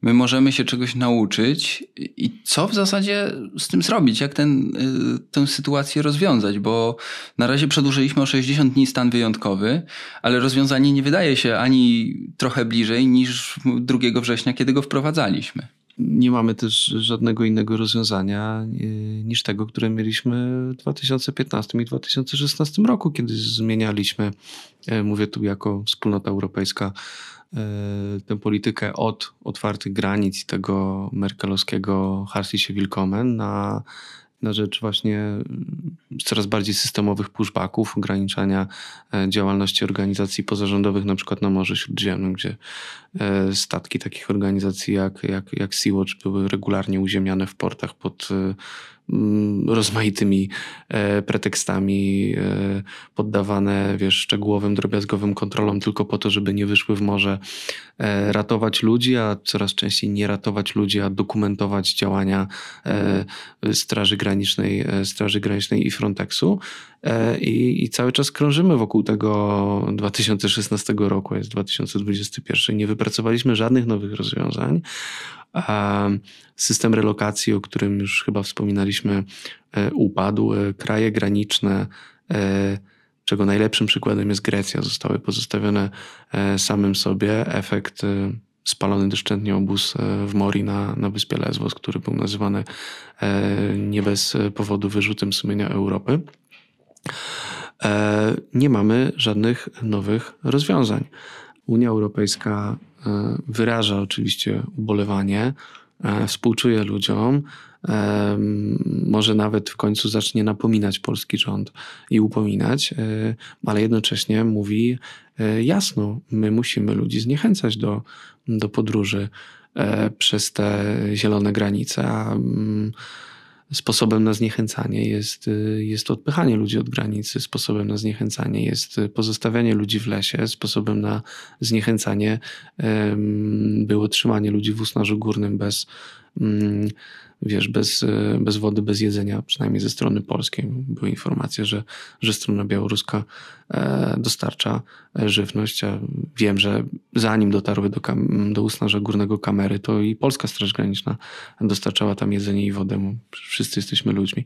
my możemy się czegoś nauczyć i co w zasadzie z tym zrobić, jak ten, y, tę sytuację rozwiązać, bo na razie przedłużyliśmy o 60 dni stan wyjątkowy, ale rozwiązanie nie wydaje się ani trochę bliżej niż 2 września, kiedy go wprowadzaliśmy. Nie mamy też żadnego innego rozwiązania y, niż tego, które mieliśmy w 2015 i 2016 roku, kiedy zmienialiśmy, y, mówię tu jako wspólnota europejska, E, tę politykę od otwartych granic tego merkelowskiego Herzliche Willkommen na, na rzecz właśnie mm, coraz bardziej systemowych pushbacków, ograniczania e, działalności organizacji pozarządowych, na przykład na Morzu Śródziemnym, gdzie e, statki takich organizacji jak, jak, jak Sea-Watch były regularnie uziemiane w portach pod rozmaitymi e, pretekstami, e, poddawane wiesz, szczegółowym, drobiazgowym kontrolom tylko po to, żeby nie wyszły w morze, e, ratować ludzi, a coraz częściej nie ratować ludzi, a dokumentować działania Straży Granicznej, Straży Granicznej i Frontexu. I, I, cały czas krążymy wokół tego 2016 roku, jest 2021. Nie wypracowaliśmy żadnych nowych rozwiązań. System relokacji, o którym już chyba wspominaliśmy, e, upadł. E, kraje graniczne, e, czego najlepszym przykładem jest Grecja, zostały pozostawione samym sobie. Efekt spalony doszczętnie obóz w Mori na, na wyspie Lesbos, który był nazywany nie bez powodu wyrzutem sumienia Europy. Nie mamy żadnych nowych rozwiązań. Unia Europejska wyraża oczywiście ubolewanie, e, współczuje ludziom, e, może nawet w końcu zacznie napominać polski rząd i upominać, ale jednocześnie mówi jasno, my musimy ludzi zniechęcać do, do podróży przez te zielone granice, a mm, Sposobem na zniechęcanie jest, y, jest odpychanie ludzi od granicy, sposobem na zniechęcanie jest pozostawianie ludzi w lesie, sposobem na zniechęcanie było trzymanie ludzi w usnażu górnym bez, mm, wiesz, bez, e, bez wody, bez jedzenia, przynajmniej ze strony polskiej. Były informacje, że, że strona białoruska e, dostarcza e, żywność. A wiem, że zanim dotarły do, do Usnarza Górnego kamery, to i Polska Straż Graniczna dostarczała tam jedzenie i wodę. Wszyscy jesteśmy ludźmi.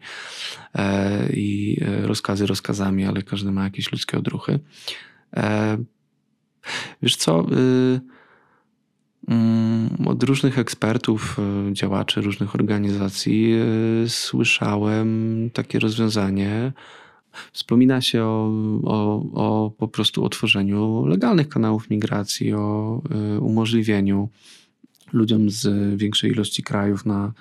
I rozkazy rozkazami, ale każdy ma jakieś ludzkie odruchy. Wiesz co... Y, od różnych ekspertów, e, działaczy różnych organizacji e, słyszałem takie rozwiązanie. Wspomina się o, o, o po prostu otworzeniu legalnych kanałów migracji, o e, umożliwieniu ludziom z większej ilości krajów na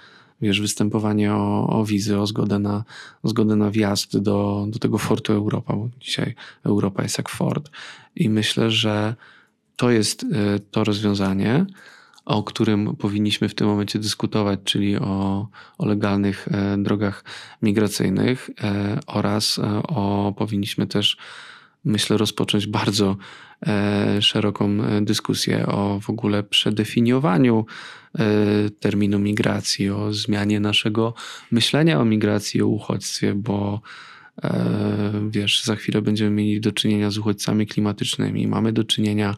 wiesz, występowanie o, o wizy, o zgodę na, o zgodę na wjazd do, do tego fortu Europa, bo dzisiaj Europa jest jak fort. I myślę, że to jest e, to rozwiązanie, o którym powinniśmy w tym momencie dyskutować, czyli o, o legalnych e, drogach migracyjnych e, oraz o powinniśmy też, myślę, rozpocząć bardzo szeroką dyskusję o w ogóle przedefiniowaniu terminu migracji, o zmianie naszego myślenia o migracji, o uchodźstwie, bo wiesz, za chwilę będziemy mieli do czynienia z uchodźcami klimatycznymi. Mamy do czynienia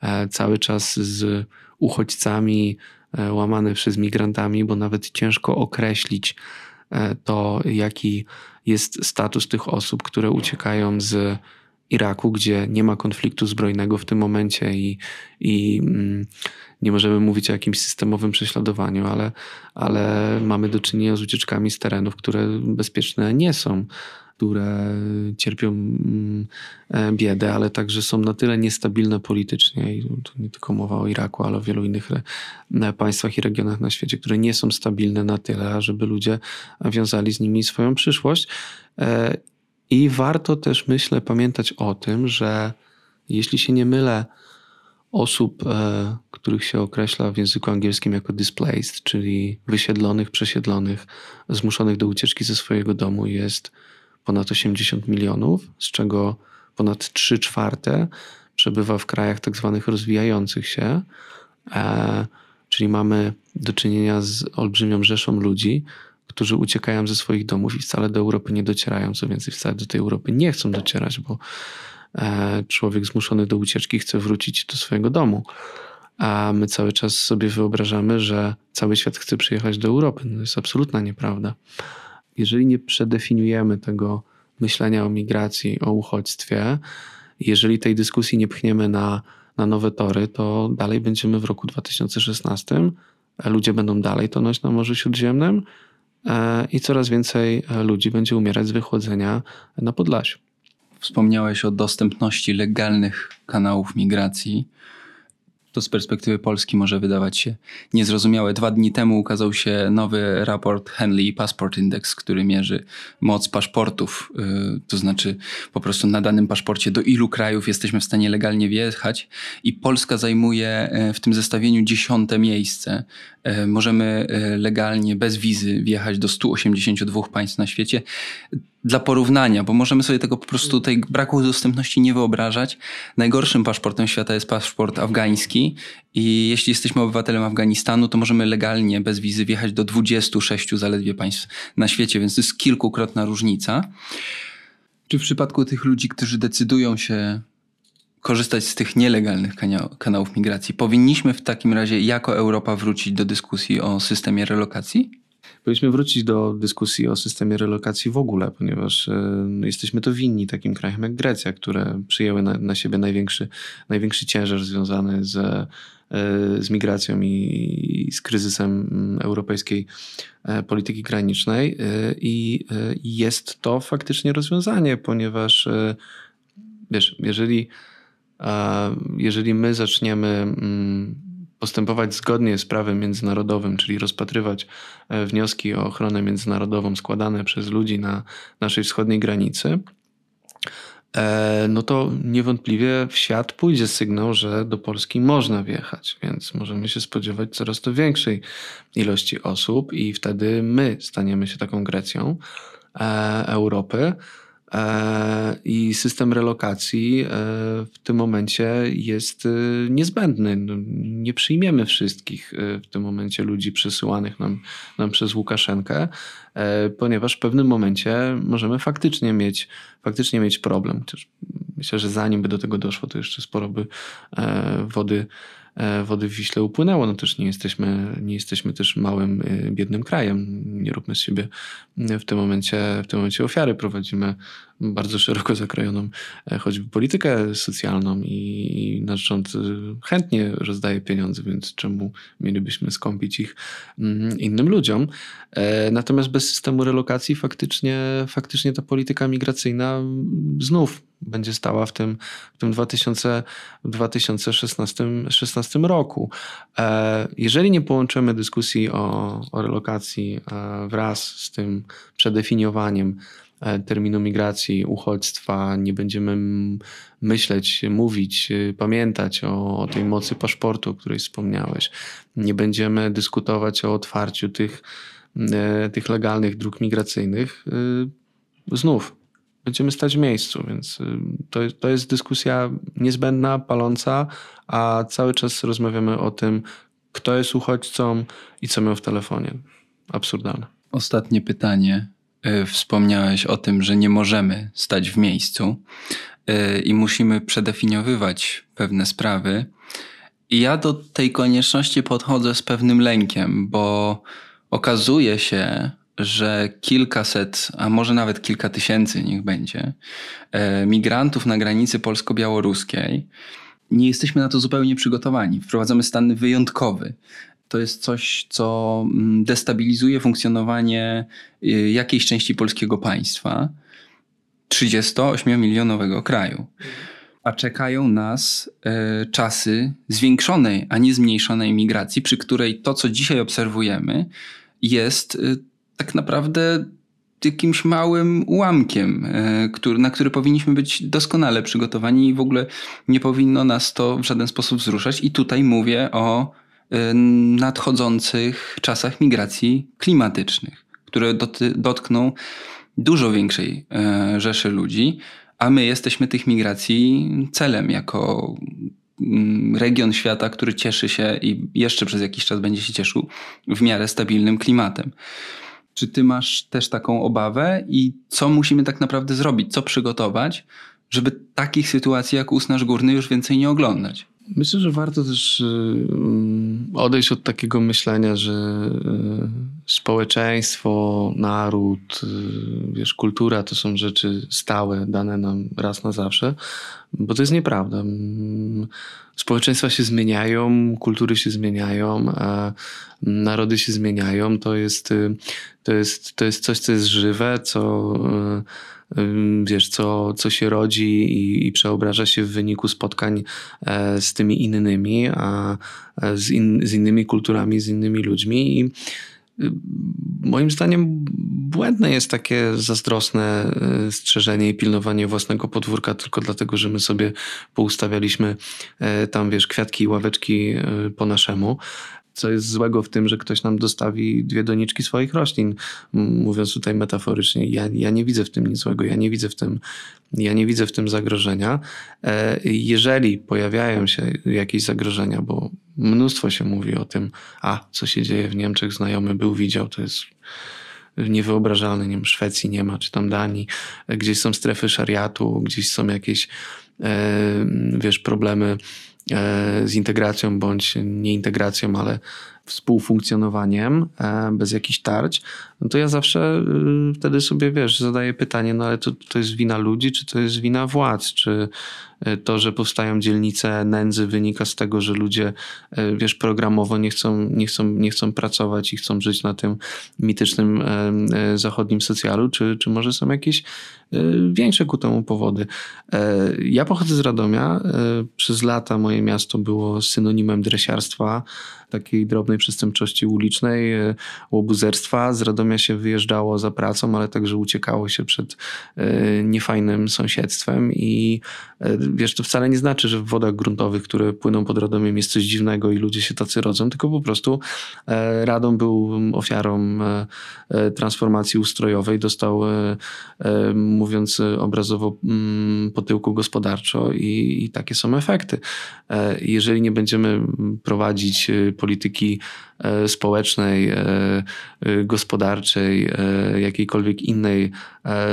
e, cały czas z uchodźcami e, łamane przez migrantami, bo nawet ciężko określić to, jaki jest status tych osób, które uciekają z Iraku, gdzie nie ma konfliktu zbrojnego w tym momencie i, i mm, nie możemy mówić o jakimś systemowym prześladowaniu, ale, ale mamy do czynienia z ucieczkami z terenów, które bezpieczne nie są które cierpią mm, e, biedę, ale także są na tyle niestabilne politycznie i tu nie tylko mowa o Iraku, ale o wielu innych państwach i regionach na świecie, które nie są stabilne na tyle, żeby ludzie wiązali z nimi swoją przyszłość. E, I warto też, myślę, pamiętać o tym, że jeśli się nie mylę, osób, e, których się określa w języku angielskim jako displaced, czyli wysiedlonych, przesiedlonych, zmuszonych do ucieczki ze swojego domu, jest ponad 80 milionów, z czego ponad 3 czwarte przebywa w krajach tak zwanych rozwijających się, e, czyli mamy do czynienia z olbrzymią rzeszą ludzi, którzy uciekają ze swoich domów i wcale do Europy nie docierają, co więcej, wcale do tej Europy nie chcą docierać, bo, e, człowiek zmuszony do ucieczki chce wrócić do swojego domu. A my cały czas sobie wyobrażamy, że cały świat chce przyjechać do Europy. No to jest absolutna nieprawda. Jeżeli nie przedefiniujemy tego myślenia o migracji, o uchodźstwie, jeżeli tej dyskusji nie pchniemy na, na nowe tory, to dalej będziemy w roku 2016. Ludzie będą dalej tonąć na Morzu Śródziemnym e, i coraz więcej ludzi będzie umierać z wychłodzenia na Podlasiu. Wspomniałeś o dostępności legalnych kanałów migracji to z perspektywy Polski może wydawać się niezrozumiałe. Dwa dni temu ukazał się nowy raport Henley Passport Index, który mierzy moc paszportów, y, to znaczy po prostu na danym paszporcie do ilu krajów jesteśmy w stanie legalnie wjechać i Polska zajmuje y, w tym zestawieniu dziesiąte miejsce. Y, możemy legalnie, bez wizy wjechać do 182 państw na świecie dla porównania, bo możemy sobie tego po prostu tej braku dostępności nie wyobrażać. Najgorszym paszportem świata jest paszport afgański i jeśli jesteśmy obywatelem Afganistanu, to możemy legalnie, bez wizy wjechać do 26 zaledwie państw na świecie, więc to jest kilkukrotna różnica. Czy w przypadku tych ludzi, którzy decydują się korzystać z tych nielegalnych kanałów migracji, powinniśmy w takim razie jako Europa wrócić do dyskusji o systemie relokacji? Powinniśmy wrócić do dyskusji o systemie relokacji w ogóle, ponieważ e, jesteśmy to winni takim krajem jak Grecja, które przyjęły na, na siebie największy, największy ciężar związany z, e, z migracją i, i z kryzysem europejskiej e, polityki granicznej. I jest to faktycznie rozwiązanie, ponieważ wiesz, jeżeli, jeżeli my zaczniemy mm, postępować zgodnie z prawem międzynarodowym, czyli rozpatrywać e, wnioski o ochronę międzynarodową składane przez ludzi na naszej wschodniej granicy, e, no to niewątpliwie w świat pójdzie sygnał, że do Polski można wjechać, więc możemy się spodziewać coraz to większej ilości osób i wtedy my staniemy się taką Grecją e, Europy. E, I system relokacji e, w tym momencie jest e, niezbędny. No, nie przyjmiemy wszystkich w tym momencie ludzi przesyłanych nam, nam przez Łukaszenkę, ponieważ w pewnym momencie możemy faktycznie mieć, faktycznie mieć problem. Myślę, że zanim by do tego doszło, to jeszcze sporo by wody wody w Wiśle upłynęło. No też nie jesteśmy, nie jesteśmy też małym, biednym krajem. Nie róbmy z siebie w tym momencie, w tym momencie ofiary. Prowadzimy bardzo szeroko zakrojoną e, choćby politykę socjalną i nasz rząd chętnie rozdaje pieniądze, więc czemu mielibyśmy skąpić ich mm, innym ludziom? Natomiast bez systemu relokacji faktycznie, faktycznie ta polityka migracyjna znów będzie stała w tym, w tym 2000, 2016 16 roku. E, jeżeli nie połączymy dyskusji o, o relokacji e, wraz z tym przedefiniowaniem e, terminu migracji, uchodźstwa, nie będziemy myśleć, mówić, pamiętać o, o tej mocy paszportu, o której wspomniałeś, nie będziemy dyskutować o otwarciu tych, tych legalnych dróg migracyjnych, znów będziemy stać w miejscu, więc to, to jest dyskusja niezbędna, paląca, a cały czas rozmawiamy o tym, kto jest uchodźcą i co miał w telefonie. Absurdalne. Ostatnie pytanie. Y, wspomniałeś o tym, że nie możemy stać w miejscu y, i musimy przedefiniowywać pewne sprawy. I ja do tej konieczności podchodzę z pewnym lękiem, bo okazuje się, że kilkaset, a może nawet kilka tysięcy, niech będzie, e, migrantów na granicy polsko-białoruskiej, nie jesteśmy na to zupełnie przygotowani. Wprowadzamy stan wyjątkowy. To jest coś, co mm, destabilizuje funkcjonowanie y, jakiejś części polskiego państwa, 38-milionowego kraju. A czekają nas e, czasy zwiększonej, a nie zmniejszonej migracji, przy której to, co dzisiaj obserwujemy, jest y, tak naprawdę jakimś małym ułamkiem, e, który, na który powinniśmy być doskonale przygotowani i w ogóle nie powinno nas to w żaden sposób wzruszać. I tutaj mówię o nadchodzących czasach migracji klimatycznych, które dotkną dużo większej e, rzeszy ludzi, a my jesteśmy tych migracji celem jako mm, region świata, który cieszy się i jeszcze przez jakiś czas będzie się cieszył w miarę stabilnym klimatem. Czy ty masz też taką obawę i co musimy tak naprawdę zrobić, co przygotować, żeby takich sytuacji jak Usnaż Górny już więcej nie oglądać? Myślę, że warto też y, odejść od takiego myślenia, że y, społeczeństwo, naród, y, wiesz, kultura to są rzeczy stałe, dane nam raz na zawsze, bo to jest nieprawda. Mm, społeczeństwa się zmieniają, kultury się zmieniają, narody się zmieniają. To jest, to jest, to jest coś, co jest żywe, co wiesz, co, co się rodzi i, i przeobraża się w wyniku spotkań e, z tymi innymi, a z, in, z innymi kulturami, z innymi ludźmi. I moim zdaniem błędne jest takie zazdrosne e, strzeżenie i pilnowanie własnego podwórka tylko dlatego, że my sobie poustawialiśmy e, tam, wiesz, kwiatki i ławeczki po naszemu co jest złego w tym, że ktoś nam dostawi dwie doniczki swoich roślin, mówiąc tutaj metaforycznie. Ja, ja nie widzę w tym nic złego, ja nie widzę w tym, ja nie widzę w tym zagrożenia. E, jeżeli pojawiają się jakieś zagrożenia, bo mnóstwo się mówi o tym, a co się dzieje w Niemczech, znajomy był, widział, to jest niewyobrażalne, nie wiem, Szwecji nie ma, czy tam Danii, gdzieś są strefy szariatu, gdzieś są jakieś, e, wiesz, problemy z integracją bądź nieintegracją, ale współfunkcjonowaniem e, bez jakichś tarć, no to ja zawsze y, wtedy sobie, wiesz, zadaję pytanie, no ale to, to jest wina ludzi, czy to jest wina władz, czy y, to, że powstają dzielnice nędzy wynika z tego, że ludzie, y, wiesz, programowo nie chcą, nie chcą, nie chcą pracować i chcą żyć na tym mitycznym zachodnim socjalu, czy, czy może są jakieś większe ku temu powody. E, ja pochodzę z Radomia. Przez lata moje miasto było synonimem dresiarstwa, takiej drobnej przestępczości ulicznej, e, łobuzerstwa. Z Radomia się wyjeżdżało za pracą, ale także uciekało się przed e, niefajnym sąsiedztwem i e, wiesz, to wcale nie znaczy, że w wodach gruntowych, które płyną pod Radomiem jest coś dziwnego i ludzie się tacy rodzą, tylko po prostu Radom był ofiarą transformacji ustrojowej, dostał, mówiąc obrazowo, mm, po tyłku gospodarczo i, i takie są efekty. Jeżeli nie będziemy prowadzić polityki e, społecznej, e, e, gospodarczej, jakiejkolwiek innej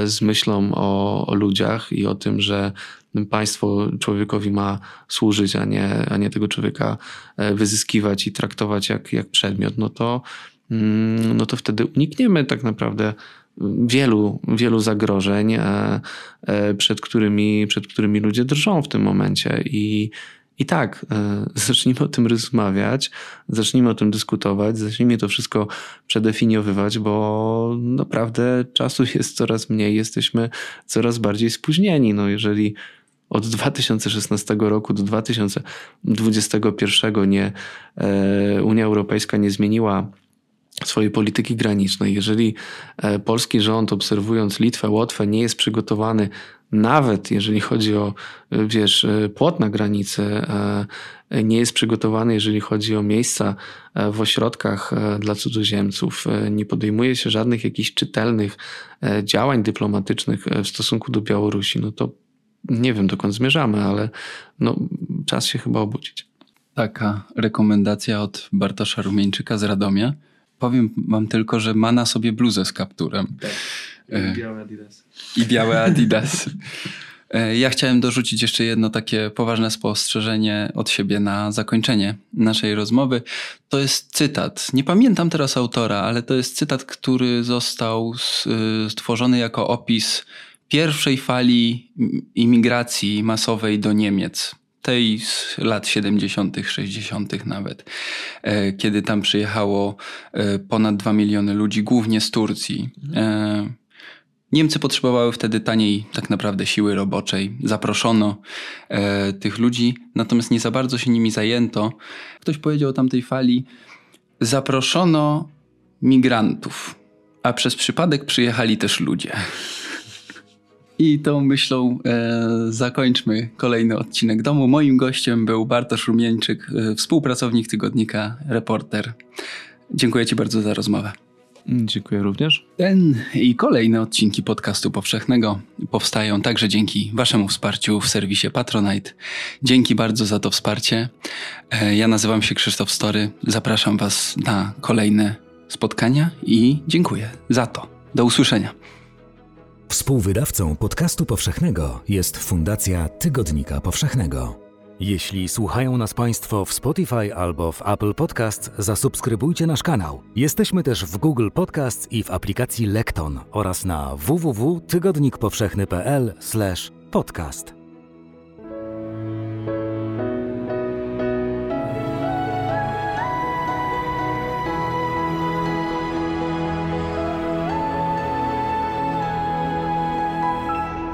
z myślą o, o ludziach i o tym, że państwo człowiekowi ma służyć, a nie, a nie tego człowieka wyzyskiwać i traktować jak, jak przedmiot, no to, mm, no to wtedy unikniemy tak naprawdę wielu, wielu zagrożeń, przed którymi, przed którymi ludzie drżą w tym momencie. I, i tak, e, zacznijmy o tym rozmawiać, zacznijmy o tym dyskutować, zacznijmy to wszystko przedefiniowywać, bo naprawdę czasu jest coraz mniej, jesteśmy coraz bardziej spóźnieni. No jeżeli od 2016 roku do 2021 nie, e, Unia Europejska nie zmieniła swojej polityki granicznej. Jeżeli e, polski rząd, obserwując Litwę, Łotwę, nie jest przygotowany nawet jeżeli chodzi o, wiesz, płot na granicy, e, nie jest przygotowany, jeżeli chodzi o miejsca e, w ośrodkach e, dla cudzoziemców, nie podejmuje się żadnych jakichś czytelnych działań dyplomatycznych w stosunku do Białorusi, no to nie wiem dokąd zmierzamy, ale no, czas się chyba obudzić. Taka rekomendacja od Bartosza Rumieńczyka z Radomia. Powiem wam tylko, że ma na sobie bluzę z kapturem. Tak. I białe Adidas. I białe Adidas. E, ja chciałem dorzucić jeszcze jedno takie poważne spostrzeżenie od siebie na zakończenie naszej rozmowy. To jest cytat. Nie pamiętam teraz autora, ale to jest cytat, który został y, stworzony jako opis pierwszej fali imigracji masowej do Niemiec tej z lat 70., 60. nawet, e, kiedy tam przyjechało e, ponad 2 miliony ludzi, głównie z Turcji. Mhm. Niemcy potrzebowały wtedy taniej tak naprawdę siły roboczej. Zaproszono e, tych ludzi, natomiast nie za bardzo się nimi zajęto. Ktoś powiedział o tamtej fali, zaproszono migrantów, a przez przypadek przyjechali też ludzie. I tą myślą e, zakończmy kolejny odcinek domu. Moim gościem był Bartosz Rumieńczyk, e, współpracownik tygodnika, reporter. Dziękuję Ci bardzo za rozmowę. Dziękuję również. Ten i kolejne odcinki podcastu powszechnego powstają także dzięki Waszemu wsparciu w serwisie Patronite. Dzięki bardzo za to wsparcie. E, ja nazywam się Krzysztof Story. Zapraszam Was na kolejne spotkania i dziękuję za to. Do usłyszenia. Współwydawcą podcastu powszechnego jest Fundacja Tygodnika Powszechnego. Jeśli słuchają nas Państwo w Spotify albo w Apple Podcasts, zasubskrybujcie nasz kanał. Jesteśmy też w Google Podcasts i w aplikacji Lekton oraz na www.tygodnikpowszechny.pl/podcast.